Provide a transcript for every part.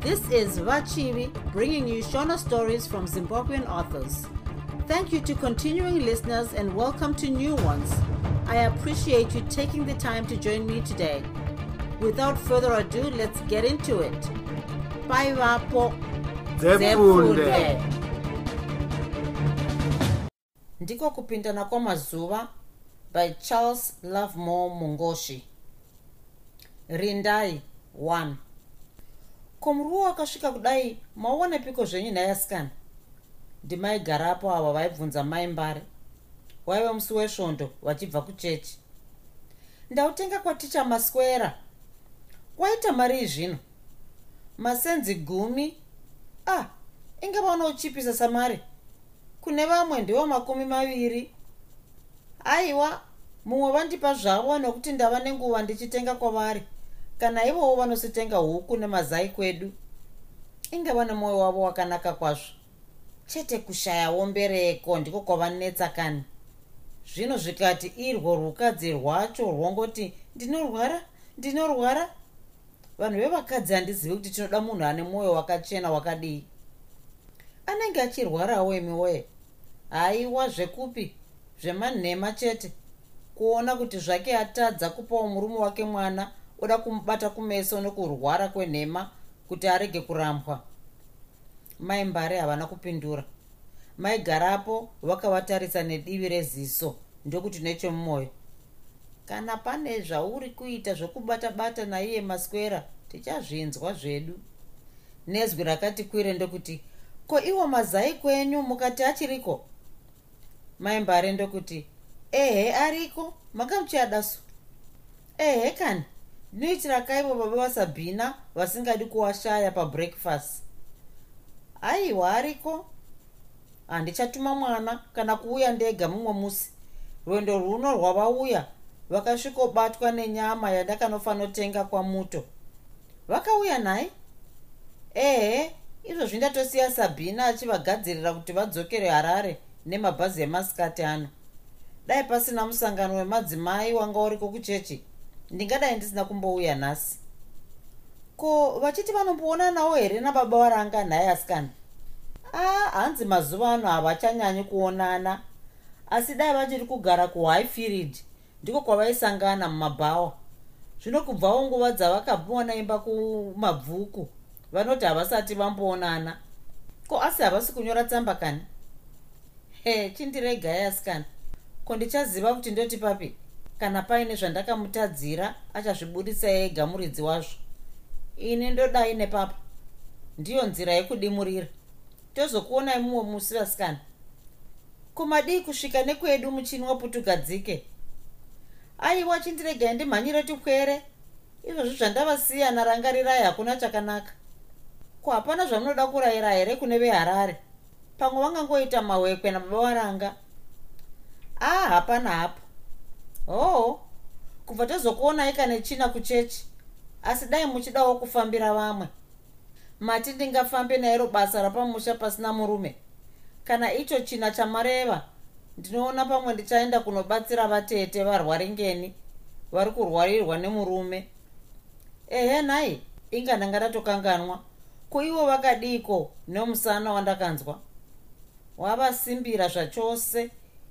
This is Vachivi bringing you Shona stories from Zimbabwean authors. Thank you to continuing listeners and welcome to new ones. I appreciate you taking the time to join me today. Without further ado, let's get into it. Bye, Vapo. ndiko kupindana kwamazuva by charles lovemore mungoshi rindai 1 ko muruva wakasvika kudai maona piko zvenyu nhai asikana ndimaigarapo ava vaibvunza mai mbare. Waiva musi wesvondo vachibva kuchechi. Ndautenga kwaticha maswera. Waita mari zvino masenzi gumi? Ah inge vaona uchipisa samari. Kune vamwe ndiwo makumi maviri. Aiwa mumwe vandipa zvavo nokuti ndava nenguva ndichitenga kwavari kana ivowo vanositenga huku nemazai kwedu inge vane mwoyo wavo wakanaka kwazvo. Chete kushayawo mbereko ndiko kwavanetsa kani zvino zvikati irwo rukadzi rwacho rwongoti ndinorwara ndinorwara. Vanhu vevakadzi handizivi kuti tinoda munhu ane mwoyo wakachena wakadii. Anenge achirwarawo emiwoye haiwa zvekupi zvemanhema chete. Kuona kuti zvake atadza kupawo murume wake mwana oda kumubata kumeso nekurwara kwenhema kuti arege kurambwa. Mai mbare havana kupindura. Maigarapo vakavatarisa nedivi reziso ndokuti nechemumwoyo kana pane zvauri kuita zvokubata-bata naiye maswera tichazvinzwa zvedu. Nezwi rakati kwire ndokuti ko iwo mazai kwenyu mukati achiriko? Maimbare ndokuti ehe ariko makamuchiadasu ehe kani ndinoitira kaivo baba vasabhina vasingadi kuwashaya pabreakfast. Aiwa ariko handichatuma mwana kana kuuya ndega mumwe musi. Rwendo runo rwavauya. Vakasvikobatwa nenyama yandakanofanira kwamuto. Vakauya nhai ehe izvozvi ndatosiya sabhina achivagadzirira kuti vadzokere harare nemabhazi emasikati ano. Dai pasina musangano wemadzimai wanga uriko kuchechi ndingadai ndisina kumbouya nhasi ko vachiti vanomboonanawo here nababa varanga nhaye asikana? A hanzi mazuva ano havachanyanyi kuonana. Asi dai vachiri kugara kuhighfield ndiko kwavaisangana mumabhawa. Zvino kubvawo nguva dzavakapiwana imba kumabvuku vanoti havasati vamboonana. Ko asi havasi kunyora tsamba kani? He chindiregai asikana. Ko ndichaziva kuti ndoti papi kana paine zvandakamutadzira achazvibudisa ega muridzi wazvo. Ini ndodai nepapa ndiyo nzira yekudimurira. Tozokuonai mumwe musi vasikana kumadii kusvika nekwedu muchini waputugadzike aiwa chindiregai ndimhanyire tipwere izvozvi zvandavasiyana rangarirai hakuna chakanaka. Ko hapana zvamunoda kurayira here kune veharare? Pamwe vangangoita mahwekwe nababa varanga ah hapana hapo hoo kubva tozokuonai kane china kuchechi. Asi dai muchidawo kufambira vamwe. Mati ndingafambe nairo basa rapamusha pasina murume. Kana icho china chamareva ndinoona pamwe ndichaenda kunobatsira vatete varwaringeni vari kurwarirwa nemurume. Ehe nhai inga ndanga ndatokanganwa. Kuivo vakadiko nemusana wandakanzwa? Wavasimbira zvachose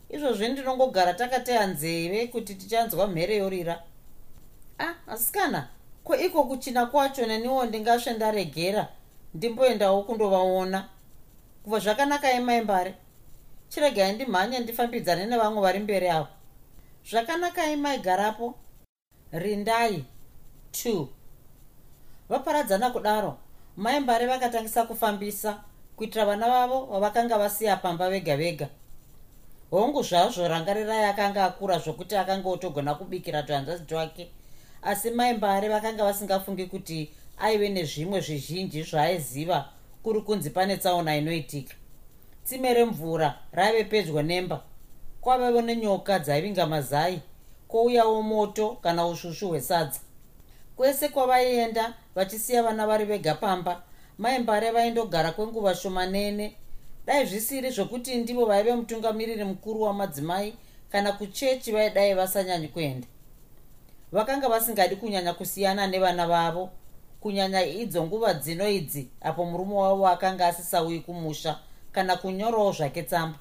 izvozvi ndinongogara takateya nzeve kuti tichanzwa mhere yorira. Ah asikana ko iko kuchina kwacho neniwo ndingasve ndaregera? Ndimboendawo kundovaona. Kubva zvakanaka emaimbare chiregai ndimhanye ndifambidzane nevamwe vari mberi avo. Zvakanaka emaigarapo rindai. 2 vaparadzana kudaro. Maimbare vakatangisa kufambisa kuitira vana vavo vavakanga vasiya pamba vega vega hongu zvazvo rangarirai akanga akura zvokuti akanga otogona kubikira tuhanzvadzi twake. Asi maimbare vakanga vasingafungi kuti aive nezvimwe zvizhinji zvaaiziva kuri kunzi pane tsaona inoitika. Tsime remvura raive pedyo nemba. Kwavavevo nenyoka dzaivinga mazai kwouyawo moto kana usvusvu hwesadza. Kwese kwavaienda vachisiya vana vari vega pamba maimbare vaindogara kwenguva shomanene dai zvisiri zvokuti ndivo vaive mutungamiriri mukuru wamadzimai kana kuchechi vaidai vasanyanyi kuenda. Vakanga vasingadi kunyanya kusiyana nevana vavo kunyanya idzo nguva dzino idzi apo murume wavo akanga asisauyi kumusha kana kunyorawo zvake tsamba.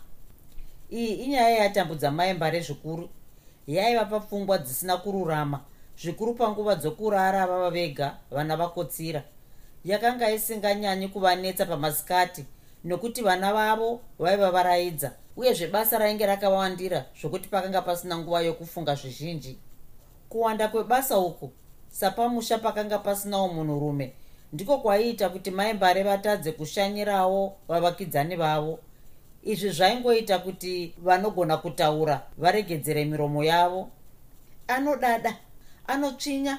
Iyi inyaya yatambudza maimbare zvikuru yaiva papfungwa dzisina kururama zvikuru panguva dzokurara vava vega vana vakotsira. Yakanga isinganyanyi kuvanetsa pamasikati nokuti vana vavo vaiva varaidza uyezve basa rainge rakavandira zvokuti pakanga pasina nguva yokufunga zvizhinji. Kuwanda kwebasa uku sapamusha pakanga pasinawo munhurume ndiko kwaiita kuti maimbare vatadze kushanyirawo vavakidzani vavo. Izvi zvaingoita kuti vanogona kutaura varegedzere miromo yavo. Anodada anotsvinya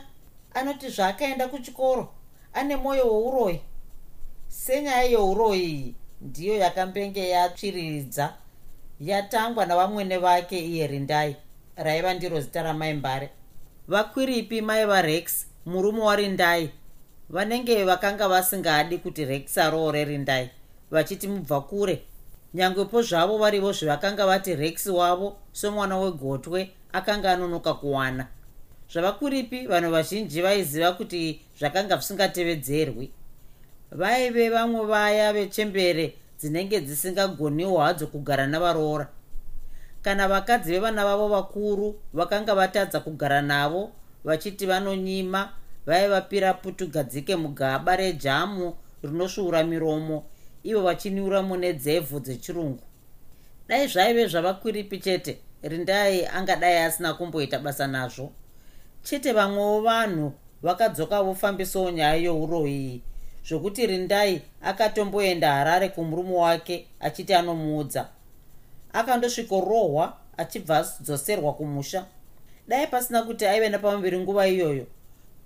anoti zvaakaenda kuchikoro ane mwoyo wouroyi senyaya youroyi iyi ndiyo yakambenge yatsviriridza yatangwa navamwene vake iye rindai raiva ndiro zita ramaimbare vakwiripi mai varex murume warindai vanenge vakanga vasingadi kuti rex aroore rindai vachiti mubva kure. Nyangwepo zvavo varivo zvevakanga vati rex wavo somwana wegotwe akanga anonoka kuwana. Zvavakwiripi vanhu vazhinji vaiziva kuti zvakanga zvisingatevedzerwi vaive vamwe vaya vechembere dzinenge dzisingagoniwo hadzo kugara navaroora. Kana vakadzi vevana vavo vakuru vakanga vatadza kugara navo vachiti vanonyima vaivapira putugadzike mugaba rejamu rinosvuura miromo ivo vachiniura mune dzevhu dzechirungu. Dai zvaive zvavakwiripi chete rindai angadai asina kumboita basa nazvo. Chete vamwewo vanhu vakadzoka vofambisawo nyaya youroyi zvokuti rindai akatomboenda harare kumurume wake achiti anomuudza. Akandosvikorohwa achibva adzoserwa kumusha. Dai pasina kuti aive napamuviri nguva iyoyo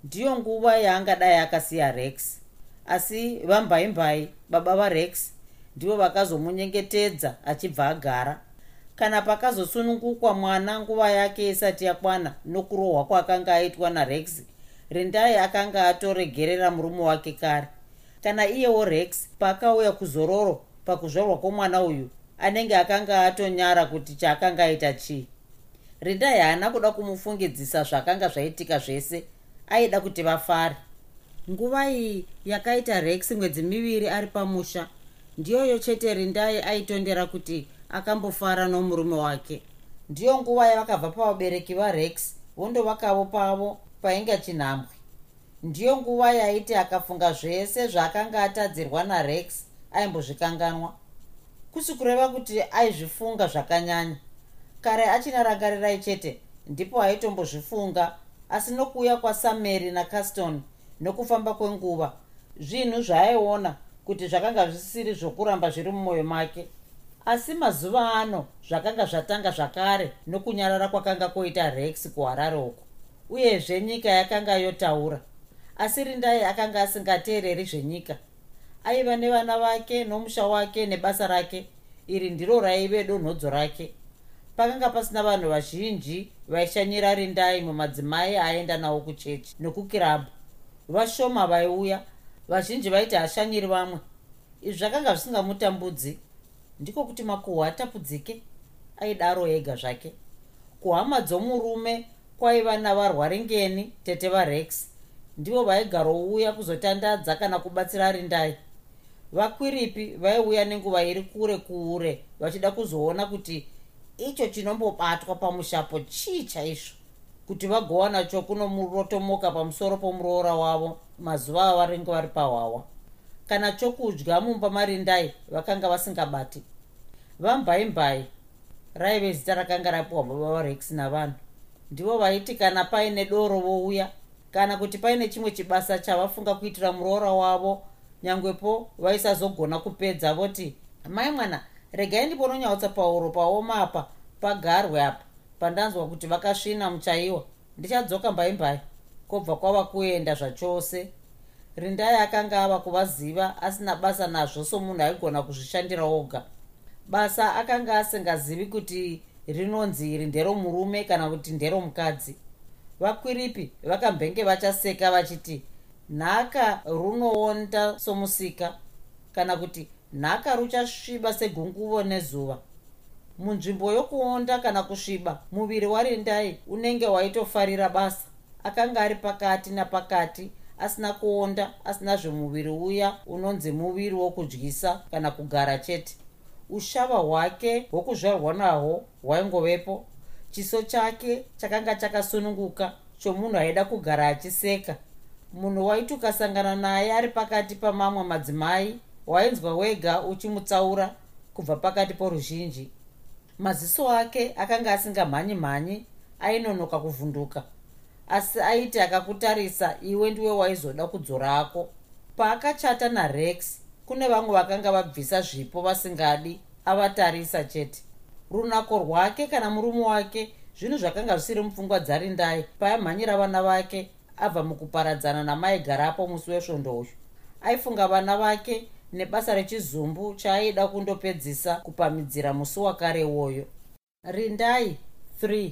ndiyo nguva yaangadai akasiya rex. Asi vambaimbai baba varex ndivo vakazomunyengetedza achibva agara. Kana pakazosunungukwa mwana nguva yake isati yakwana nokurohwa kwaakanga aitwa narex rindai akanga atoregerera murume wake kare kana iyewo rex paakauya kuzororo pakuzvarwa kwomwana uyu anenge akanga atonyara kuti chaakanga aita chii. Rindai haana kuda kumufungidzisa zvakanga zvaitika zvese aida kuti vafare. Nguva iyi yakaita rex mwedzi miviri ari pamusha ndiyoyo chete rindai aitondera kuti akambofara nomurume wake. Ndiyo nguva yavakabva pavabereki varex vondovakavo pavo painga chinhambwe ndiyo nguva yaiti akafunga zvese zvaakanga atadzirwa narex aimbozvikanganwa. Kusi kureva kuti aizvifunga zvakanyanya. Kare achina rangarirai chete ndipo aitombozvifunga asi nokuuya kwasamary nacaston nokufamba kwenguva zvinhu zvaaiona kuti zvakanga zvisiri zvokuramba zviri mumwoyo make. Asi mazuva ano zvakanga zvatanga zvakare nokunyarara kwakanga kwoita rex kuharare uko uyezve nyika yakanga yotaura asi rindai akanga asingateereri zvenyika. Aiva nevana vake nomusha wake nebasa rake iri ndiro raive donhodzo rake. Pakanga pasina vanhu vazhinji vaishanyira rindai mumadzimai aenda nawo kuchechi nokukirabhu vashoma vaiuya vazhinji vaiti hashanyiri vamwe. Izvi zvakanga zvisingamutambudzi. Ndiko kuti makuhwa atapudzike? Aidaro ega zvake. Kuhama dzomurume kwaiva navarwaringeni tete varex ndivo vaigarouya kuzotandadza kana kubatsira rindai vakwiripi vaiuya nenguva iri kure kuure vachida kuzoona kuti icho chinombobatwa pamushapo chii chaizvo kuti vagowana chokunomurotomoka pamusoro pomuroora wavo mazuva avaringe vari pahwawa. Kana chokudya mumba marindai vakanga vasingabati. Vambaimbai raive zita rakanga rapiwa baba varex navanhu. Ndivo vaiti kana paine doro vouya kana kuti paine chimwe chibasa chavafunga kuitira muroora wavo nyangwepo vaisazogona kupedza voti mai mwana regai ndimboronyautsa pauro paoma apa pagarwe apa pandanzwa kuti vakasvina muchaiwa ndichadzoka mbaimbai kobva kwava kuenda zvachose. Rindai akanga ava kuvaziva asina basa nazvo somunhu aigona kuzvishandira oga. Basa akanga asingazivi kuti rinonzi iri nderomurume kana kuti nderomukadzi vakwiripi vakambenge vachaseka vachiti nhaka runoonda somusika kana kuti nhaka ruchasviba segunguvo nezuva. Munzvimbo yokuonda kana kusviba muviri warindai unenge waitofarira basa. Akanga ari pakati napakati asina kuonda asina zvemuviri uya unonzi muviri wokudyisa kana kugara chete. Ushava hwake hwokuzvarwa nahwo hwaingovepo chiso chake chakanga chakasununguka chomunhu aida kugara achiseka. Munhu waiti ukasangana naye ari pakati pamamwe madzimai wainzwa wega uchimutsaura kubva pakati poruzhinji. Maziso ake akanga asingamhanyi mhanyi ainonoka kuvhunduka. Asi aiti akakutarisa iwe ndiwe waizoda kudzorako paakachata narex kune vamwe vakanga vabvisa zvipo vasingadi avatarisa chete runako rwake kana murume wake zvinhu zvakanga zvisiri mupfungwa dzarindai. Paamhanyira vana vake abva mukuparadzana namaigarapo musi wesvondo uyu. Aifunga vana vake nebasa rechizumbu chaaida kundopedzisa kupamidzira musi wakare iwoyo rindai 3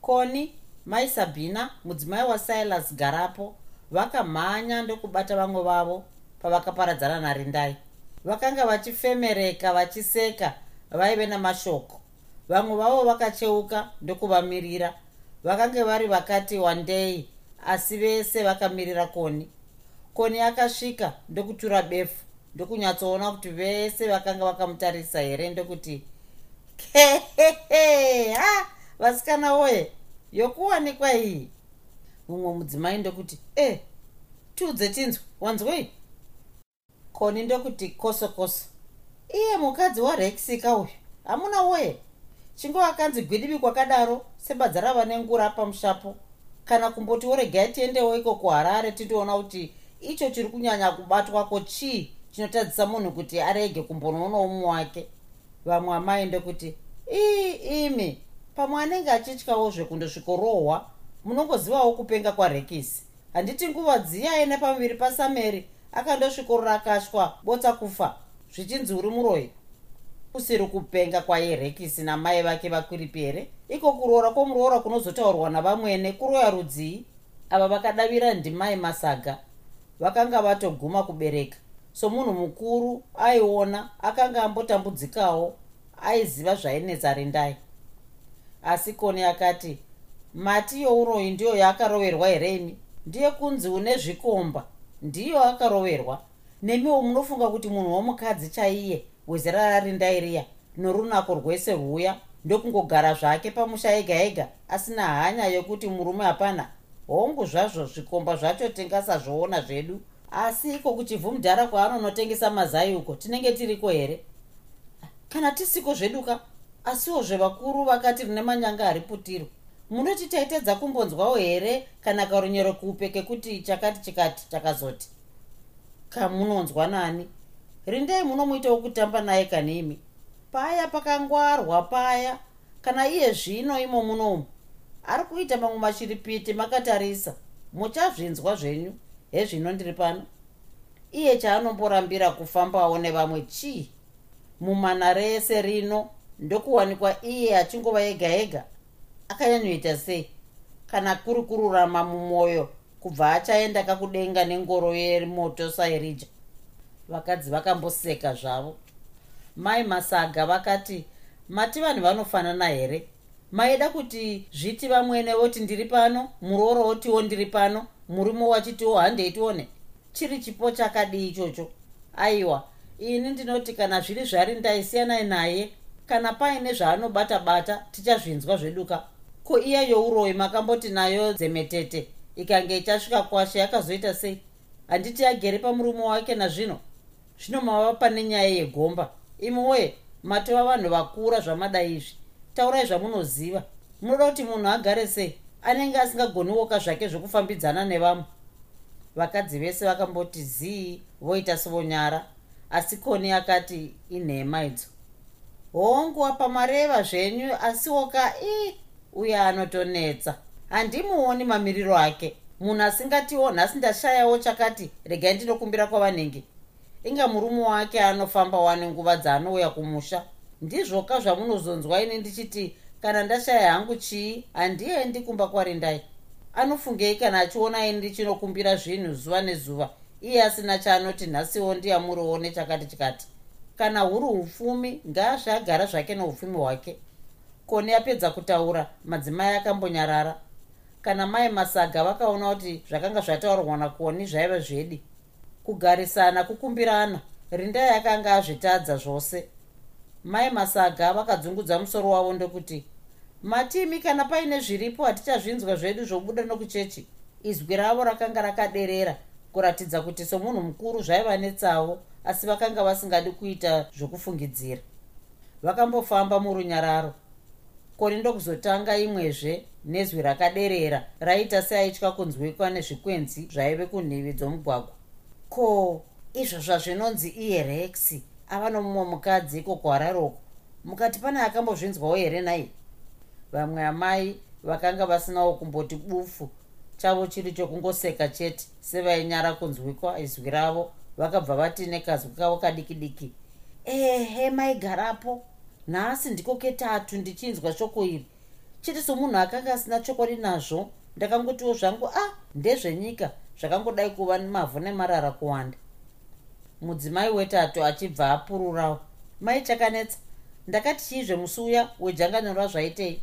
koni mai sabhina mudzimai wasilas garapo vakamhanya ndokubata vamwe vavo pavakaparadzana narindai. Vakanga vachifemereka vachiseka vaive namashoko. Vamwe vavo vakacheuka ndokuvamirira. Vakange vari vakati wandei asi vese vakamirira koni. Koni akasvika ndokutura befu ndokunyatsoona kuti vese vakanga vakamutarisa here ndokuti kehehe ha vasikana woye yokuwanikwa iyi? Mumwe mudzimai ndokuti e eh, tiudze tinzwi wanzwei? Koni ndokuti koso koso iye mukadzi warexika uyu. Hamuna woye. Chingo akanzi gwidivi kwakadaro sebadza rava nengura pamushapo kana kumboti woregai tiendewo iko kuharare titiona kuti icho chiri kunyanya kubatwako chii chinotadzisa munhu kuti arege kumbonoonawo mumwe wake. Vamwe amai ndekuti ii imi pamwe anenge achityawo zvekundosvikorohwa munongozivawo kupenga kwarekisi. Handiti nguva dziya ine pamuviri pasameri akandosvikorora akashwa botsa kufa zvichinzi uri muroyi kusiri kupenga kwairekisi namai vake vakwiripi here? Iko kuroora kwomuroora kunozotaurwa navamwene kuroya rudzii? Ava vakadavira ndimai masaga vakanga vatoguma kubereka. Somunhu mukuru aiona akanga ambotambudzikawo aiziva zvainetsa rindai. Asi koni akati mati youroyi ndiyo yaakaroverwa here imi ndiye kunzi une zvikomba ndiyo akaroverwa nemiwo munofunga kuti munhu womukadzi chaiye wezera rarindai riya norunako rwese rwuya ndokungogara zvake pamusha ega ega asina hanya yokuti murume hapana. Hongu zvazvo zvikomba zvacho tingasazvoona zvedu. Asi iko kuchivhu mudhara kwaanonotengesa mazai uko tinenge tiriko here? Kana tisiko zveduka asiwo zvevakuru vakati rine manyanga ari putiro munoti taitedza kumbonzwawo here kana karunyero kuupe kekuti chakati chikati chakazoti kamunonzwa nani? Rindai munomuitawo kutamba naye kanemi paya pakangwarwa paya. Kana iye zvino imo munomu. Ari kuita mamwe machiripiti makatarisa. Muchazvinzwa zvenyu. Hezvino ndiri pano. Iye chaanomborambira kufambawo nevamwe chii? Mumana rese rino ndokuwanikwa iye achingova ega ega akanyanyoita sei? Kana kuri kururama mumwoyo kubva achaenda kakudenga nengoro yemoto sairija. Vakadzi vakamboseka zvavo. Mai masaga vakati mati vanhu vanofanana here? Maida kuti zviti vamwene voti ndiri pano murooro wotiwo ndiri pano murume wachitiwo handei tione chiri chipo chakadii ichocho. Aiwa ini ndinoti kana zviri zvari ndaisiyanai naye kana paine zvaanobata bata tichazvinzwa zveduka. Ko iya youroyi makamboti nayo dzemetete ikange ichasvika kwashe yakazoita sei? Handiti agere pamurume wake nazvino? Zvino mava pane nyaya yegomba. Imi woye matova vanhu vakura zvamadai izvi. Taurai zvamunoziva. Munoda kuti munhu agare sei? Anenge asingagoniwoka zvake zvokufambidzana nevamwe. Vakadzi vese vakamboti zii voita sevonyara asi koni akati inhema idzo. Hongu apa mareva zvenyu asiwoka i uye anotonetsa handimuoni mamiriro ake. Munhu asingatiwo nhasi ndashayawo chakati regai ndinokumbira kwavanenge. Inga murume wake anofamba wane nguva dzaanouya kumusha. Ndizvoka zvamunozonzwa ini ndichiti kana ndashaya hangu chii handiendi kumba kwarindai anofungei kana achiona ini ndichinokumbira zvinhu zuva nezuva. Iye asina chaanoti nhasiwo ndiyamuriwo nechakati chikati. Kana huri upfumi ngaazvagara zvake neupfumi hwake. Koni apedza kutaura madzimai akambonyarara kana mai masaga vakaona kuti zvakanga zvataurwa nakoni zvaiva zvedi. Kugarisana kukumbirana rindai akanga azvitadza zvose. Mai masaga vakadzungudza musoro wavo ndokuti matimi kana paine zviripo hatichazvinzwa zvedu zvobuda nokuchechi izwi ravo rakanga rakaderera kuratidza kuti somunhu mukuru zvaiva netsavo asi vakanga vasingadi kuita zvokufungidzira. Vakambofamba murunyararo koni ndokuzotanga imwezve nezwi rakaderera. Raita seaitya kunzwikwa nezvikwenzi zvaive kunhivi dzomugwagwa. Ko izvozva zvinonzi iye rexi ava nomumwe mukadzi iko kwararoko mukati pane akambozvinzwawo here nai? Vamwe amai vakanga vasinawo kumboti bufu. Chavo chiri chokungoseka chete. Sevainyara kunzwikwa izwi ravo vakabva vati nekazwi kavo kadiki diki ehe maigarapo nhasi ndiko ketatu ndichinzwa shoko iri. Chete somunhu akanga asina chokodi nazvo ndakangotiwo zvangu a ah, ndezvenyika zvakangodai kuva mavhu nemarara kuwanda. Mudzimai wetatu achibva apururawo. Mai chakanetsa ndakati chiizve musi uya wejanganyorwa zvaitei?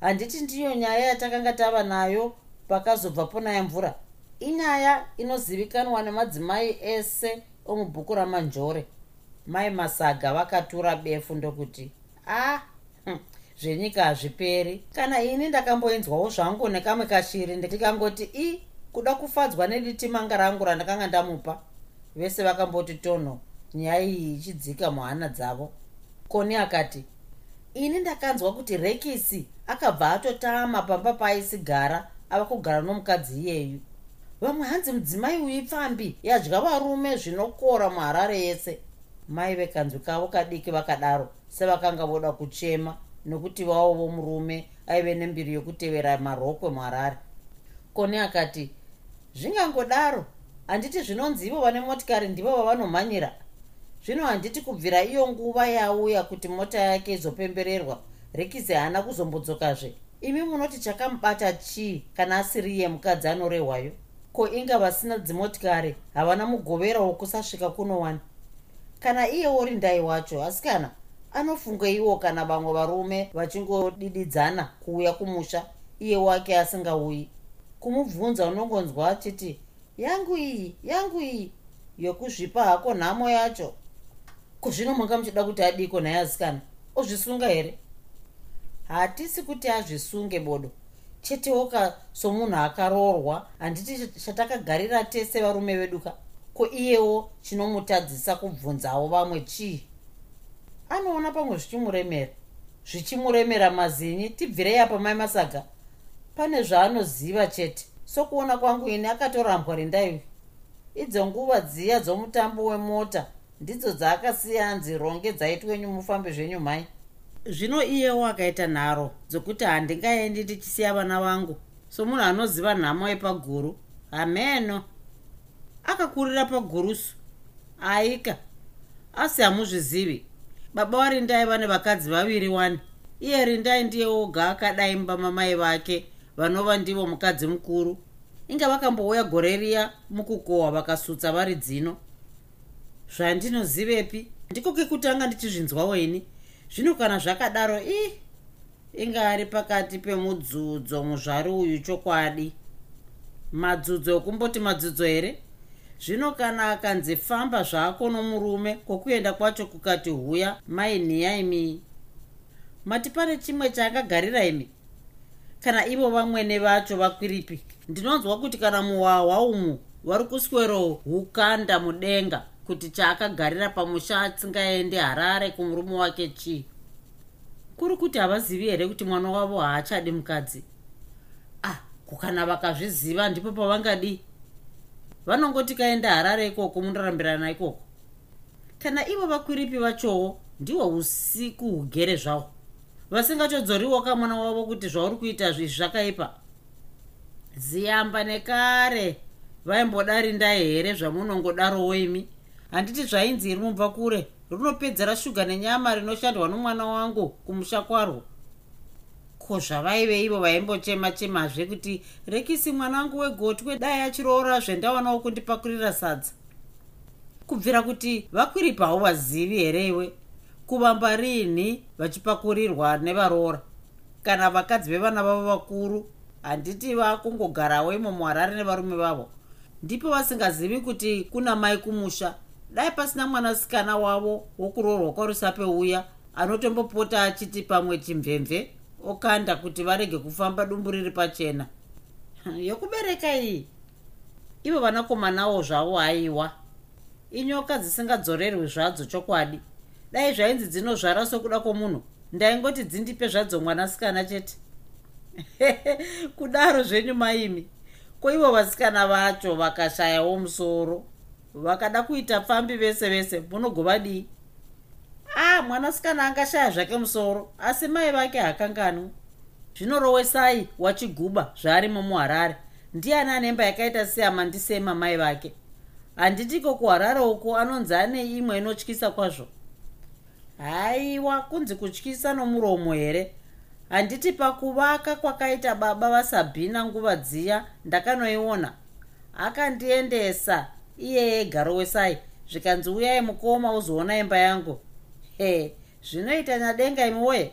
Handiti ndiyo nyaya yatakanga tava nayo pakazobva ponaya mvura. Inyaya inozivikanwa nemadzimai ese omubhuku ramanjore mai masaga vakatura befu ndokuti a ah, hm, zvenyika hazviperi. Kana ini ndakamboinzwawo zvangu nekamwe kashiri ndikangoti i kuda kufadzwa neditimanga rangu randakanga ndamupa. Vese vakamboti tonho nyaya iyi ichidzika muhana dzavo. Koni akati ini ndakanzwa kuti rekisi akabva atotama pamba paaisigara ava kugara nomukadzi iyeyu. Vamwe hanzi mudzimai uipfambi yadya varume zvinokora muharare yese mai vekanzwi kavo kadiki vakadaro sevakanga voda kuchema nokuti vavo vomurume aive nembiri yokutevera marokwe muharare koni akati zvingangodaro handiti zvinonzi ivo vane motikari ndivo vavanomhanyira? Zvino handiti kubvira iyo nguva yauya kuti mota yake izopembererwa rekisi haana kuzombodzokazve? Imi munoti chakamubata chii kana asiri iye mukadzi anorehwayo? Ko inga vasina dzimotikari havana mugovera wokusasvika kunowani kana iye wori ndai wacho asi kana anofungeiwo kana vamwe varume vachingodididzana kuuya kumusha iye wake asingauyi. Kumubvunza unongonzwa achiti yangu iyi yangu iyi yokuzvipa hako nhamo yacho. Kuzvino manga muchida kuti adiko naye asikana ozvisunga here? Hatisi kuti azvisunge bodo. Chetewoka somunhu akaroorwa handiti chatakagarira tese varume veduka ko iyewo chinomutadzisa kubvunzawo vamwe chii? Anoona pamwe zvichimuremera. Zvichimuremera mazinyi tibvirei apa mai masaga. Pane zvaanoziva chete. Sokuona kwangu ini akatorambwa rindaivi idzo nguva dziya dzomutambo wemota ndidzo dzaakasiya anzi ronge dzaitwenyu mufambe zvenyu mhai zvino iyewo akaita nharo dzokuti handingaendi ndichisiya vana vangu. Somunhu anoziva nhamo yepaguru hameno akakurira pagurusu. Aika. Asi hamuzvizivi. Baba warindai vane vakadzi vaviri wani. Iye rindai ndiye oga akadai mba mamai vake vanova ndivo mukadzi mukuru. Inga vakambouya gore riya mukukohwa vakasutsa vari dzino. Zvandinozivepi? Ndiko kekutanga ndichizvinzwawo ini. Zvino kana zvakadaro i inga ari pakati pemudzudzo muzvari uyu chokwadi. Madzudzo okumboti madzudzo here zvino kana akanzi famba zvako nomurume kwokuenda kwacho kukati huya mainhiyaimi mati pane chimwe chaakagarira imi? Kana ivo vamwene vacho vakwiripi. Ndinonzwa kuti kana muhwahwa umu vari kuswero hukanda mudenga kuti chaakagarira pamusha atsingaende harare kumurume wake chii? Kuri kuti havazivi here kuti mwana wavo haachadi mukadzi? Ah kukana vakazviziva ndipo pavangadi vanongoti kaenda harare ikoko munorambirana ikoko. Kana ivo vakwiripi vachowo ndihwo usiku hugere zvahwo vasingatodzoriwo kamwana wavo kuti zvauri kuita zvezvi zvakaipa. Ziyamba nekare vaimbodari ndai here zvamunongodarowo imi handiti zvainzi iri mubva kure runopedza rashuga nenyama rinoshandwa nomwana wangu kumusha kwarwo ko zvavaive ivo vaimbochema chemazve kuti rekisi mwanangu wegotwe dai achiroora zvendawanawo kundipakurira sadza. Kubvira kuti vakwiripawo vazivi here iwe? Kuvamba rini vachipakurirwa nevaroora? Kana vakadzi vevana vavo vakuru handiti vakungogarawo imo muharare nevarume vavo? Ndipo vasingazivi kuti kuna mai kumusha dai pasina mwanasikana wavo wokuroorwa kwarusapeuya anotombopota achiti pamwe chimvemve okanda kuti varege kufamba dumbu riri pachena. Yokubereka iyi ivo vanakomanawo zvavo haiwa. Inyoka dzisingadzorerwi zvadzo chokwadi. Dai zvainzi dzinozvara sokuda kwomunhu. Ndaingoti dzindipe zvadzo mwanasikana chete. Kudaro zvenyu maimi. Ko ivo vasikana vacho vakashayawo musoro. Vakada kuita pfambi vese vese munogova dii a ah, mwanasikana angashaya zvake musoro asi mai vake hakanganwi. Zvinorowesai wachiguba zvaarimo muharare ndiani anemba yakaita seyamandisema mai vake? Handitiko kuharare uko anonzi ane imwe inotyisa kwazvo. Haiwa kunzi kutyisa nomuromo here? Handiti pakuvaka kwakaita baba vasabhina nguva dziya ndakanoiona. Akandiendesa. Iyeye garowesai zvikanzi uyai mukoma uzoona imba yangu he zvinoita nadenga imiwoye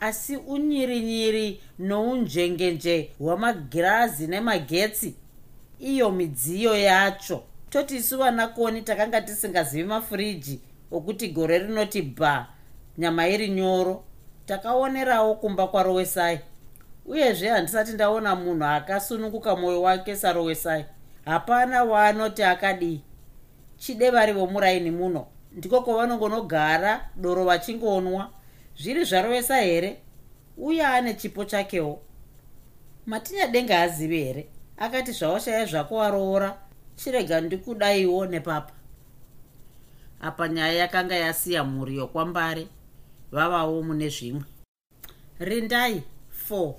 asi unyirinyiri nounjengenje hwamagirazi nemagetsi iyo midziyo yacho toti isu vanakoni takanga tisingazivi mafuriji okuti gore rinoti bha nyama iri nyoro takaonerawo kumba kwarowesai. Uyezve handisati ndaona munhu akasununguka mwoyo wake sarowesai. Hapana waanoti akadii. Chidevari vomuraini muno ndiko kwavanongonogara doro vachingonwa. Zviri zvarowesa here? Uye ane chipo chakewo. Matinyadenga azivi here? Akati zvawashaya zvako waroora chirega ndikudaiwo nepapa. Apa nyaya yakanga yasiya mhuri yokwambare vavawo mune zvimwe. Rindai 4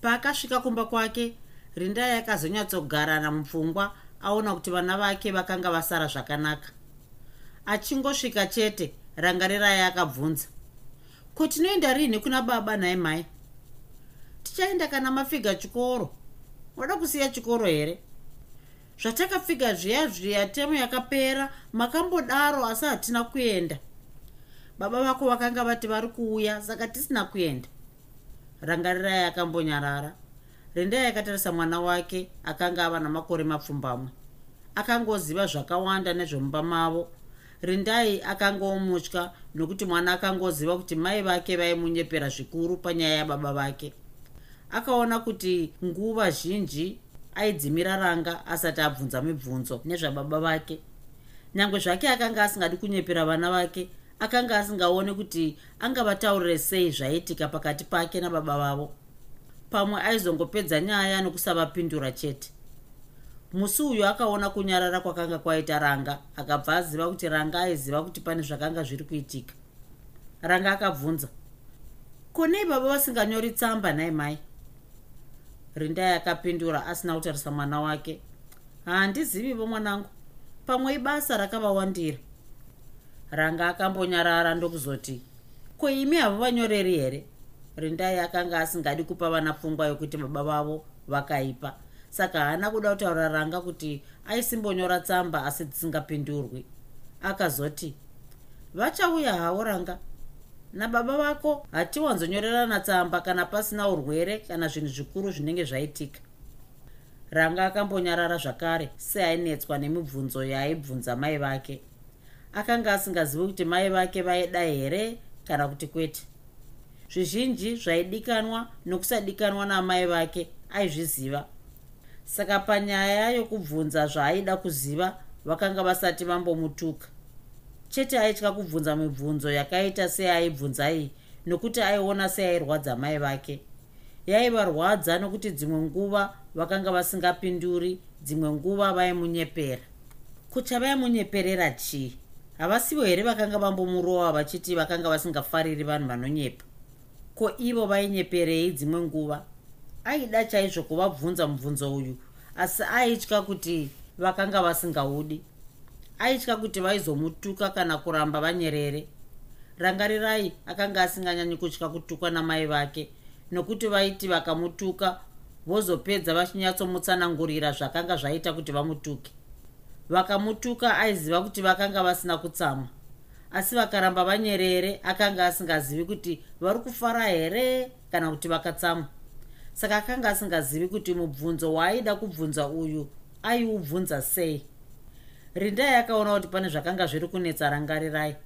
paakasvika kumba kwake rindai akazonyatsogarana mupfungwa aona kuti vana vake vakanga vasara zvakanaka achingosvika chete rangarirai akabvunza. Ko tinoenda rini kuna baba nhaye mai? Tichaenda kana mafiga chikoro? Wada kusiya chikoro here? Zvatakapfiga zviya zviya temu yakapera makambodaro asi hatina kuenda. Baba vako vakanga vati vari kuuya saka tisina kuenda. Rangarirai akambonyarara. Rendai akatarisa mwana wake akanga ava namakore mapfumbamwe. Akangoziva zvakawanda nezvemumba mavo rindai akangomutya nokuti mwana akangoziva kuti mai vake vaimunyepera zvikuru panyaya yababa vake. Akaona kuti nguva zhinji aidzimira ranga asati abvunza mibvunzo nezvababa vake. Nyange zvake akanga asingadi kunyepera vana vake akanga asingaoni kuti angavataurire sei zvaitika pakati pake nababa vavo. Pamwe aizongopedza nyaya nokusavapindura chete musi uyu akaona kunyarara kwakanga kwaita ranga akabva aziva kuti ranga aiziva kuti pane zvakanga zviri kuitika. Ranga akabvunza konei baba vasinganyori tsamba nai mai? Rindai akapindura asina kutarisa mwana wake. Handizivivo mwanangu. Pamwe ibasa rakavawandira. Ranga akambonyarara ndokuzoti ko imi havo vanyoreri here? Rindai akanga asingadi kupa vana pfungwa yokuti baba vavo vakaipa saka haana kuda kutaura ranga kuti aisimbonyora tsamba asi dzisingapindurwi. Akazoti vachauya havo ranga. Nababa vako hatiwanzonyorerana tsamba kana pasina urwere kana zvinhu zvikuru zvinenge zvaitika. Ranga akambonyarara zvakare seainetswa nemibvunzo yaaibvunza mai vake. Akanga asingazivi kuti mai vake vaida here kana kuti kwete. Zvizhinji zvaidikanwa nokusadikanwa namai vake aizviziva saka panyaya yokubvunza zvaaida kuziva vakanga vasati vambomutuka. Chete aitya kubvunza mibvunzo yakaita seaibvunzai nokuti aiona seairwadza mai vake. Yaivarwadza nokuti dzimwe nguva vakanga vasingapinduri dzimwe nguva vaimunyepera. Kucha vaimunyeperera chii? Havasivo here vakanga vambomurova vachiti vakanga vasingafariri vanhu vanonyepa? Ko ivo vainyeperei dzimwe nguva aida chaizvo kuvabvunza mubvunzo uyu asi aitya kuti vakanga vasingaudi. Aitya kuti vaizomutuka kana kuramba vanyerere. Rangarirai akanga asinganyanyi kutya kutukwa namai vake nokuti vaiti vakamutuka vozopedza vachinyatsomutsanangurira zvakanga zvaita kuti vamutuke. Vakamutuka aiziva kuti vakanga vasina kutsamwa asi vakaramba vanyerere akanga asingazivi kuti vari kufara here kana kuti vakatsamwa saka akanga asingazivi kuti mubvunzo waaida kubvunza uyu aiubvunza sei? Rindai akaona kuti pane zvakanga zviri kunetsa rangarirai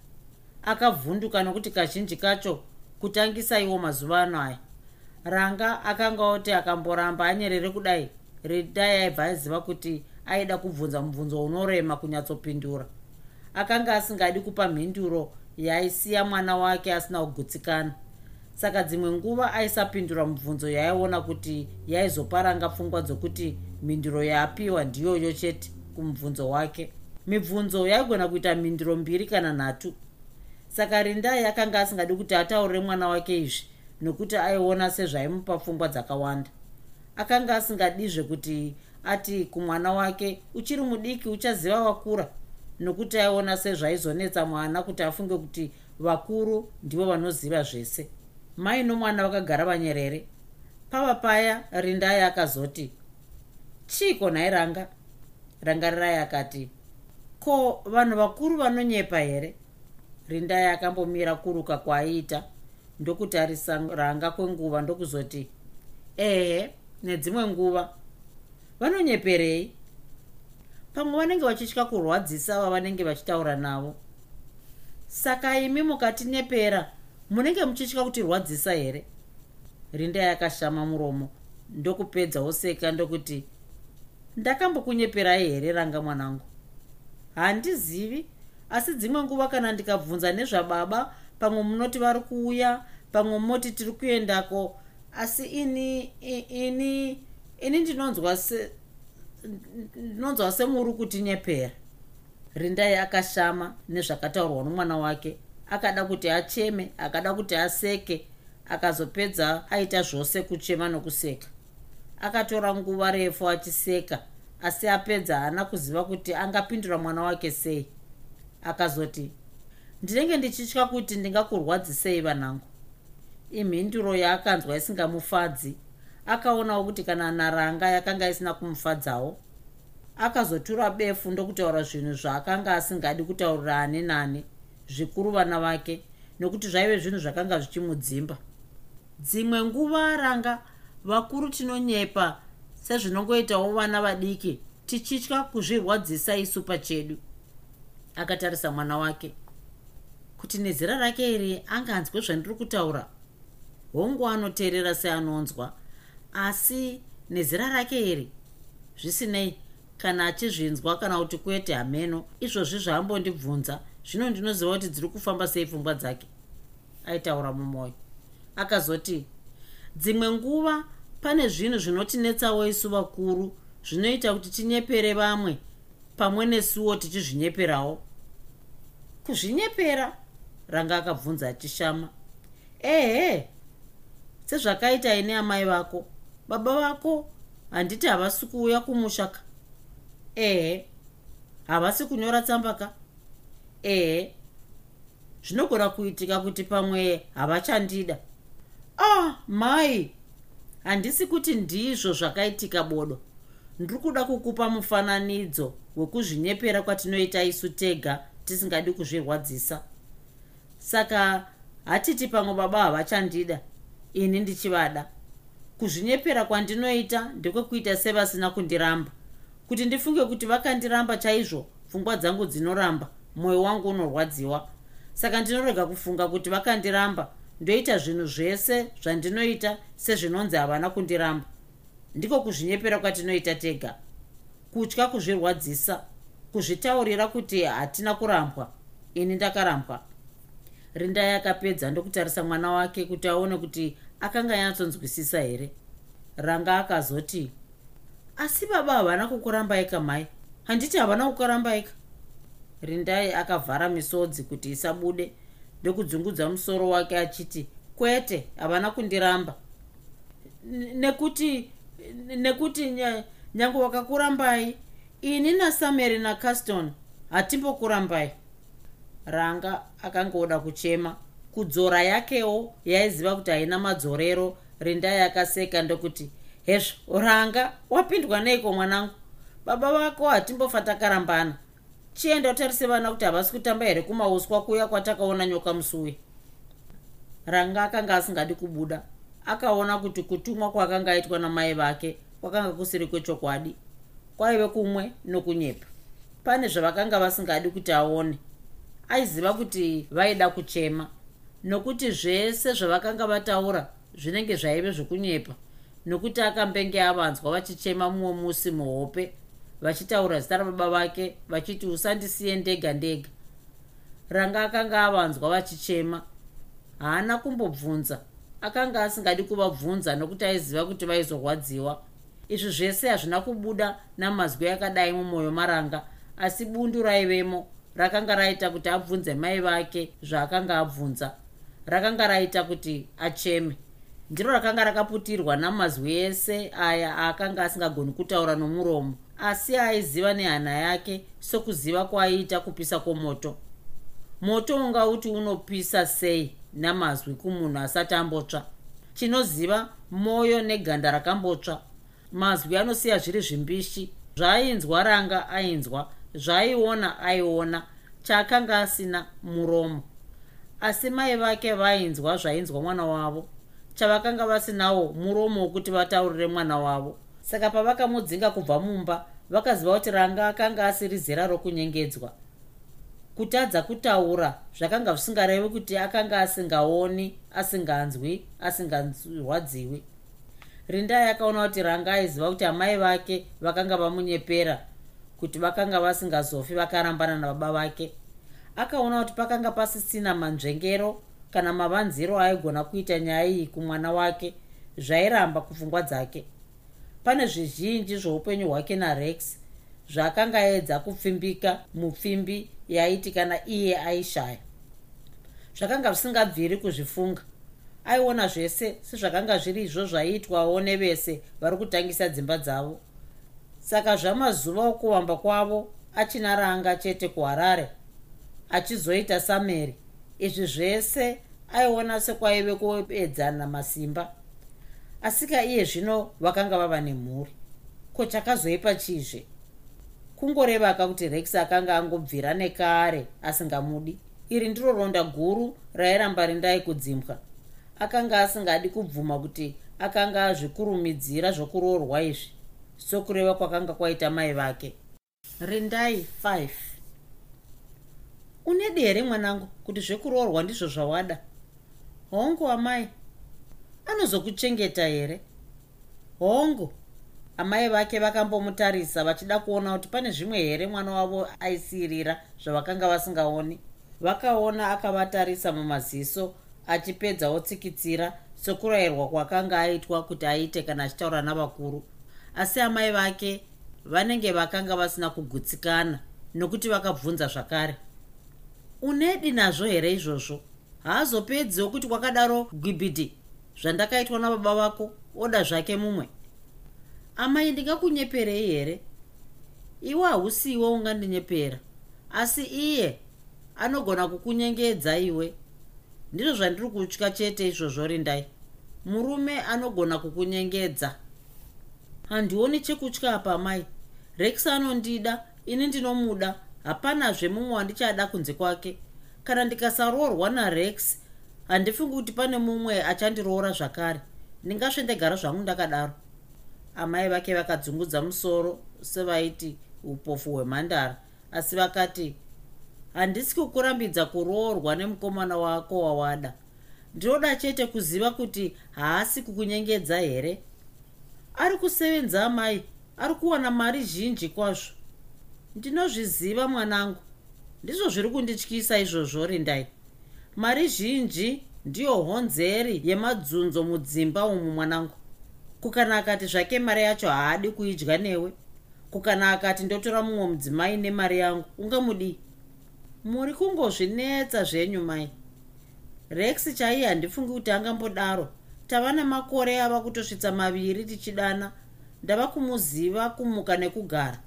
akavhunduka nokuti kazhinji kacho kutangisaiwo mazuva ano aya. Ranga akanga oti akamboramba anyerere kudai rindai aibva aiziva kuti aida kubvunza mubvunzo unorema kunyatsopindura. Akanga asingadi kupa mhinduro yaisiya mwana wake asina kugutsikana saka dzimwe nguva aisapindura mubvunzo yaaiona kuti yaizoparanga pfungwa dzokuti mhinduro yaapiwa ndiyoyo chete kumubvunzo wake. Mibvunzo yaigona kuita mhinduro mbiri kana nhatu. Saka rindai akanga asingadi kuti ataurire mwana wake izvi nokuti aiona sezvaimupa pfungwa dzakawanda. Akanga asingadizve kuti ati kumwana wake uchiri mudiki uchaziva wakura nokuti aiona sezvaizonetsa mwana kuti afunge kuti vakuru ndivo vanoziva zvese mai nomwana vakagara vanyerere. Pava paya rindai akazoti chiiko nhai ranga? Rangarirai akati ko vanhu vakuru vanonyepa here? Rindai akambomira kuruka kwaaiita ndokutarisa ranga kwenguva ndokuzoti ehe nedzimwe nguva vanonyeperei? Pamwe vanenge vachitya kurwadzisa vavanenge vachitaura navo. Saka imi mukatinyepera munenge muchitya kutirwadzisa here? Rindai akashama muromo ndokupedza oseka ndokuti ndakambokunyeperai here ranga mwanangu? Handizivi asi dzimwe nguva kana ndikabvunza nezvababa pamwe munoti vari kuuya pamwe munoti tiri kuendako asi ini ini ini ndinonzwa se ndinonzwa semuri kutinyepera. Rindai akashama nezvakataurwa nomwana wake akada kuti acheme akada kuti aseke akazopedza aita zvose kuchema nokuseka. Akatora nguva refu achiseka asi apedza haana kuziva kuti angapindura mwana wake sei. Akazoti ndinenge ndichitya kuti ndingakurwadzisei vanhangu imhinduro yaakanzwa isingamufadzi akaonawo kuti kana naranga yakanga isina kumufadzawo akazotura befu ndokutaura zvinhu zvaakanga asingadi kutaurira ane nani zvikuru vana vake nokuti zvaive zvinhu zvakanga zvichimudzimba. Dzimwe nguva ranga vakuru tinonyepa sezvinongoitawo vana vadiki tichitya kuzvirwadzisa isu pachedu akatarisa mwana wake. Kuti nezera rake iri anganzwe zvandiri kutaura? Hongu anoteerera seanonzwa. Asi nezera rake iri zvisinei kana achizvinzwa kana kuti kwete hameno izvozvi zvaambondibvunza zvino ndinoziva kuti dziri kufamba sei pfungwa dzake. Aitaura mumwoyo akazoti dzimwe nguva pane zvinhu zvinotinetsawo isu vakuru zvinoita kuti tinyepere vamwe pamwe nesuwo tichizvinyeperawo. Kuzvinyepera? Ranga akabvunza achishama. Ehe sezvakaita ine amai vako. Baba vako handiti havasi kuuya kumushaka. Ehe havasi kunyora tsamba ka ehe zvinogona kuitika kuti pamwe havachandida. Ah mai handisi kuti ndizvo zvakaitika bodo. Ndiri kuda kukupa mufananidzo wekuzvinyepera kwatinoita isu tega tisingadi kuzvirwadzisa. Saka hatiti pamwe baba havachandida ini ndichivada. Kuzvinyepera kwandinoita ndekwekuita sevasina kundiramba. Kuti ndifunge kuti vakandiramba chaizvo pfungwa dzangu dzinoramba mwoyo wangu unorwadziwa. Saka ndinorega kufunga kuti vakandiramba ndoita zvinhu zvese zvandinoita sezvinonzi havana kundiramba. Ndiko kuzvinyepera kwatinoita tega. Kutya kuzvirwadzisa kuzvitaurira kuti hatina kurambwa ini ndakarambwa. Rindai akapedza ndokutarisa mwana wake kuti aone kuti akanga yanyatsonzwisisa here. Ranga akazoti asi baba havana kukurambaika mai. Handiti havana kukurambaika rindai akavhara misodzi kuti isabude. Ndokudzungudza musoro wake achiti kwete havana kundiramba. Nekuti nekuti nyange wakakurambai ini nasamary nacaston hatimbokurambai ranga akangoda kuchema. Kudzora yakewo yaiziva kuti haina madzorero. Rindai akaseka ndokuti hezvo ranga wapindwa neiko mwanangu? Baba vako hatimbofa takarambana chienda utarise vana kuti havasi kutamba here kumauswa kuya kwatakaona nyoka musuwe? Ranga akanga asingadi kubuda. Akaona kuti kutumwa kwakanga aitwa namai vake kwakanga kusiri kwechokwadi. Kwaive kumwe nokunyepa. Pane zvavakanga vasingadi kuti aone. Aiziva kuti vaida kuchema. Nokuti zvese zvavakanga vataura zvinenge zvaive zvekunyepa nokuti akambenge avanzwa vachichema mumwe musi muhope vachitaura zita rababa vake vachiti usandisiye ndega ndega. Ranga akanga avanzwa vachichema haana kumbobvunza. Akanga asingadi kuvabvunza nokuti aiziva kuti vaizorwadziwa. Izvi zvese hazvina kubuda namazwi akadai mumwoyo maranga asi bundu raivemo rakanga raita kuti abvunze mai vake zvaakanga abvunza. Rakanga raita kuti acheme. Ndiro rakanga rakaputirwa namazwi ese aya aakanga asingagoni kutaura nomuromo asi aiziva nehana yake sokuziva kwaaiita kupisa kwomoto moto ungauti unopisa sei namazwi kumunhu asati ambotsva. Chinoziva mwoyo neganda rakambotsva. Mazwi anosiya zviri zvimbishi. Zvaainzwa ranga ainzwa. Zvaaiona aiona. Chaakanga asina muromo. Asi mai vake vainzwa zvainzwa mwana wavo. Chavakanga vasinawo muromo wokuti vataurire mwana wavo. Saka pavakamudzinga kubva mumba vakaziva kuti ranga akanga asiri zera rokunyengedzwa. Kutadza kutaura zvakanga zvisingarevi kuti akanga asingaoni asinganzwi asingarwadziwi rindai akaona kuti ranga aiziva kuti amai vake vakanga vamunyepera kuti vakanga vasingazofi vakarambana nababa vake. Akaona kuti pakanga pasisina manzvengero kana mavanziro aigona kuita nyaya iyi kumwana wake zvairamba kupfungwa dzake pane zvizhinji zveupenyu hwake narex zvaakanga aedza kupfimbika mupfimbi yaiti kana iye aishaya zvakanga zvisingabviri kuzvifunga. Aiona zvese sezvakanga zviri izvo zvaiitwawo nevese vari kutangisa dzimba dzavo. Saka zvamazuva okuvamba kwavo achina ranga chete kuharare achizoita sameri. Izvi zvese aiona sekwaive kuedzana masimba asika iye zvino vakanga vava nemhuri. Ko chakazoipa chizve? Kungorevaka kuti rex akanga angobvira nekare asingamudi. Iri ndiro ronda guru rairamba rindai kudzimbwa. Akanga asingadi kubvuma kuti akanga azvikurumidzira zvokuroorwa izvi. Sokureva kwakanga kwaita mai vake. Rindai 5 unedi here mwanangu kuti zvekuroorwa ndizvo zvawada. Hongu amai anozokuchengeta here? Hongu amai vake vakambomutarisa vachida kuona kuti pane zvimwe here mwana wavo aisiyirira zvavakanga vasingaoni. Vakaona akavatarisa mumaziso achipedza otsikitsira sokurayirwa kwakanga aitwa kuti aite kana achitaura navakuru. Asi amai vake vanenge vakanga vasina kugutsikana nokuti vakabvunza zvakare. Unedi nazvo here izvozvo? Haazopedziwo kuti kwakadaro gwibhidhi zvandakaitwa nababa vako oda zvake mumwe? Amai ndingakunyeperei here? Iwe hausiwo ungandinyepera asi iye anogona kukunyengedza iwe. Ndizvo zvandiri kutya chete izvozvo rindai murume anogona kukunyengedza. Handioni chekutya apa mai rex anondida ini ndinomuda. Hapanazve mumwe wandichada kunze kwake. Kana ndikasaroorwa narex handifungi kuti pane mumwe achandiroora zvakare. Ndingasvendegara zvangu ndakadaro. Amai vake vakadzungudza musoro sevaiti upofu hwemhandara. Asi vakati handisi kukurambidza kuroorwa nemukomana wako wawada. Ndinoda chete kuziva kuti haasi kukunyengedza here? Ari kusevenza amai ari kuwana mari zhinji kwazvo. Ndinozviziva mwanangu. Ndizvo zviri kundityisa izvozvo rindai mari zhinji ndiyo honzeri yemadzunzo mudzimba umu mwanangu. Kukana akati zvake mari yacho haadi kuidya newe. Kukana akati ndotora mumwe mudzimai nemari yangu ungamudii muri kungozvinetsa zvenyu mai. Rex chaiye handifungi kuti angambodaro. Tava nemakore ava kutosvitsa maviri tichidana. Ndava kumuziva kumuka nekugara.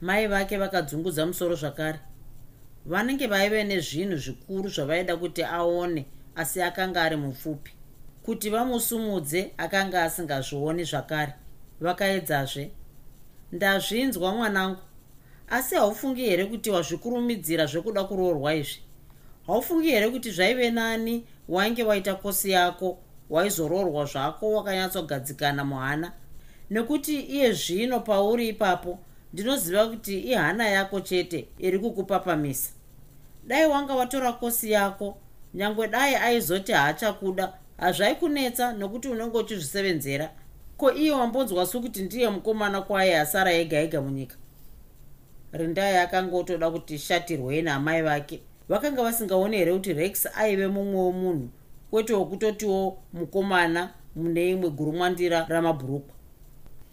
Mai vake vakadzungudza musoro zvakare vanenge vaive nezvinhu zvikuru zvavaida kuti aone asi akanga ari mupfupi. Kuti vamusumudze akanga asingazvioni zvakare. Vakaedzazve ndazvinzwa mwanangu. Asi haufungi here kuti wazvikurumidzira zvekuda kuroorwa izvi? Haufungi here kuti zvaive nani wainge waita kosi yako waizoroorwa zvako wakanyatsogadzikana muhana? Nekuti iye zvino pauri ipapo ndinoziva kuti ihana yako chete iri kukupapamisa. Dai wanga watora kosi yako nyange dai aizoti haachakuda hazvaikunetsa nokuti unenge uchizvisevenzera ko iye wambonzwa sekuti ndiye mukomana kwaye asara ega ega munyika? Rindai akanga otoda kuti shatirwei naamai vake. Vakanga vasingaoni here kuti rex aive mumwe womunhu kwete wokutotiwo mukomana mune imwe gurumwandira ramabhurukwa?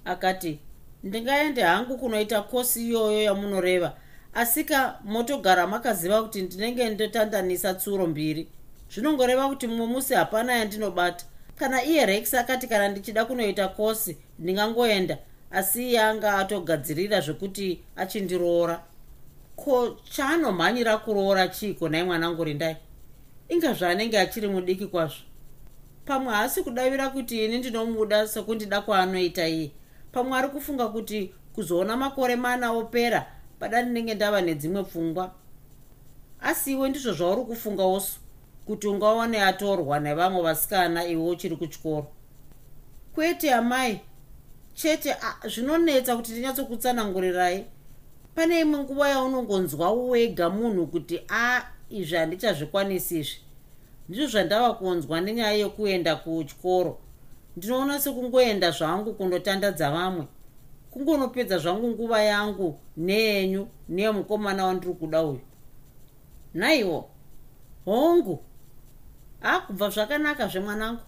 Akati ndingaende hangu kunoita kosi iyoyo yamunoreva. Asika motogara makaziva kuti ndinenge ndotandanisa tsuro mbiri. Zvinongoreva kuti mumwe musi hapana yandinobata. Kana iye rex akati kana ndichida kunoita kosi ndingangoenda. Asi iye anga atogadzirira zvekuti achindiroora. Ko chaanomhanyira kuroora chiiko nai mwanangu rindai inga zvaanenge achiri mudiki kwazvo. Pamwe haasi kudavira kuti ini ndinomuda sekundida kwaanoita iye pamwe ari kufunga kuti kuzoona makore mana opera pada ndinenge ndava nedzimwe pfungwa. Asiwe ndizvo zvauri kufunga osu kuti ungaone atorwa nevamwe vasikana iwe uchiri kuchikoro. Kwete amai. Chete zvinonetsa kuti ndinyatsokutsanangurirai pane imwe nguva yaunongonzwa wega munhu kuti a izvi handichazvikwanisi izvi ndizvo zvandava kunzwa nenyaya yekuenda kuchikoro ndinoona sekungoenda zvangu kundotandadza vamwe. Kungonopedza zvangu nguva yangu neyenyu neyemukomana wandiri kuda uyu. Naiwo hongu ha kubva zvakanaka zvemwanangu.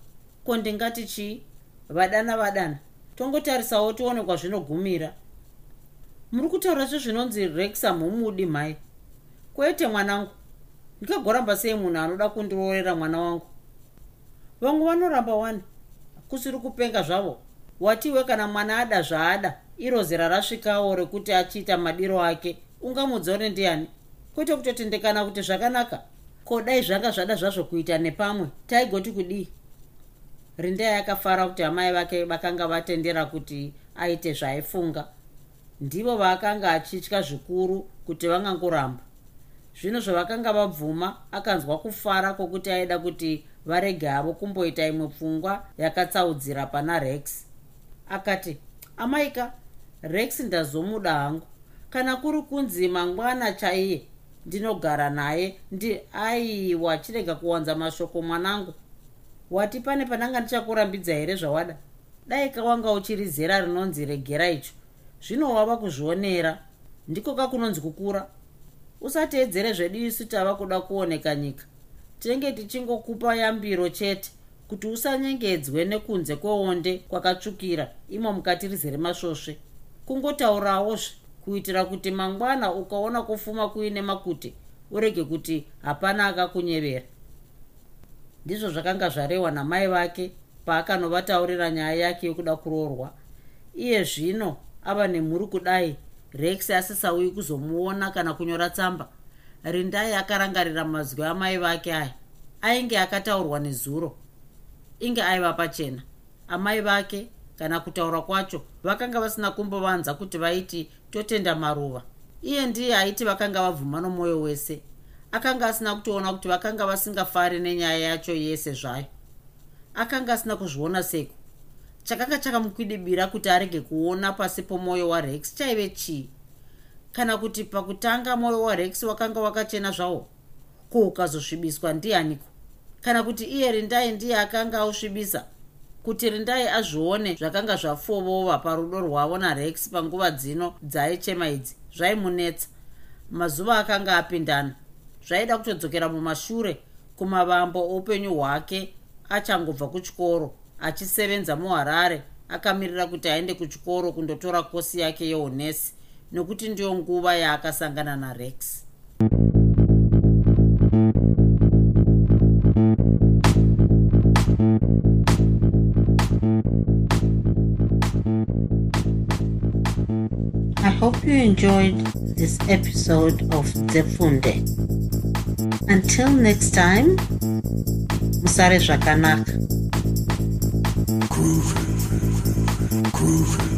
Ko ndingati chii? Vadana vadana tongotarisawo tione kwazvinogumira. Muri kutaura zvezvinonzi rex hamumudi mhai kwete mwanangu ndikagoramba sei munhu anoda kundiroorera mwana wangu? Vamwe vanoramba wani kusiri kupenga zvavo? Watiwe kana mwana ada zvaada iro zera rasvikawo rekuti achiita madiro ake. Ungamudzore ndiani? Kwete kutotendekana kuti zvakanaka? Ko dai zvanga zvada zvazvo kuita nepamwe? Taigoti kudii? Rindai akafara kuti amai vake vakanga vatendera kuti aite zvaaifunga ndivo vaakanga achitya zvikuru kuti vangangoramba. Zvino zvavakanga vabvuma akanzwa kufara kwokuti aida kuti varege havo kumboita imwe pfungwa yakatsaudzira pana rex. Akati amaika rex ndazomuda hangu. Kana kuri kunzi mangwana chaiye ndinogara naye ndi aiwa chirega kuwanza mashoko mwanangu. Wati pane pananga ndichakurambidza here zvawada? Dai kawanga uchiri zera rinonzi regera icho. Zvino wava kuzvionera. Ndiko kakunonzi kukura. Usateedzere zvedu isu tava kuda kuoneka nyika tinenge tichingokupa yambiro chete kuti usanyengedzwe nekunze kweonde kwakatsvukira imo mukati rizere masvosve kungotaurawozve kuitira kuti mangwana ukaona kufuma kuine makuti urege kuti hapana akakunyevera. Ndizvo zvakanga zvarehwa namai vake paakanovataurira nyaya yake yokuda kuroorwa. Iye zvino ava nemhuri kudai rex asisauyi kuzomuona kana kunyora tsamba rindai akarangarira mazwi amai vake aya. Ainge akataurwa nezuro. Inge aiva pachena. Amai vake kana kutaura kwacho vakanga vasina kumbovanza kuti vaiti totenda maruva. Iye ndiye aiti vakanga vabvuma nomwoyo wese. Akanga asina kutoona kuti vakanga vasingafari nenyaya yacho yese zvayo. Akanga asina kuzviona seko chakanga chakamukwidibira kuti arege kuona pasi pomwoyo warex chaive chii kana kuti pakutanga mwoyo warex wakanga wakachena zvawo ko ukazosvibiswa ndianiko kana kuti iye rindai ndiye akanga ausvibisa kuti rindai azvione zvakanga zvafovova parudo rwavo narex panguva dzino dzaichema idzi zvaimunetsa. Mazuva akanga apindana zvaida kutodzokera mumashure kumavambo oupenyu hwake achangobva kuchikoro achisevenza muharare akamirira kuti aende kuchikoro kundotora kosi yake yeunesi nekuti ndiyo nguva yaakasangana narex I hope you enjoyed this episode of Zefunde. Until next time, musare zvakanaka. Groovy, groovy.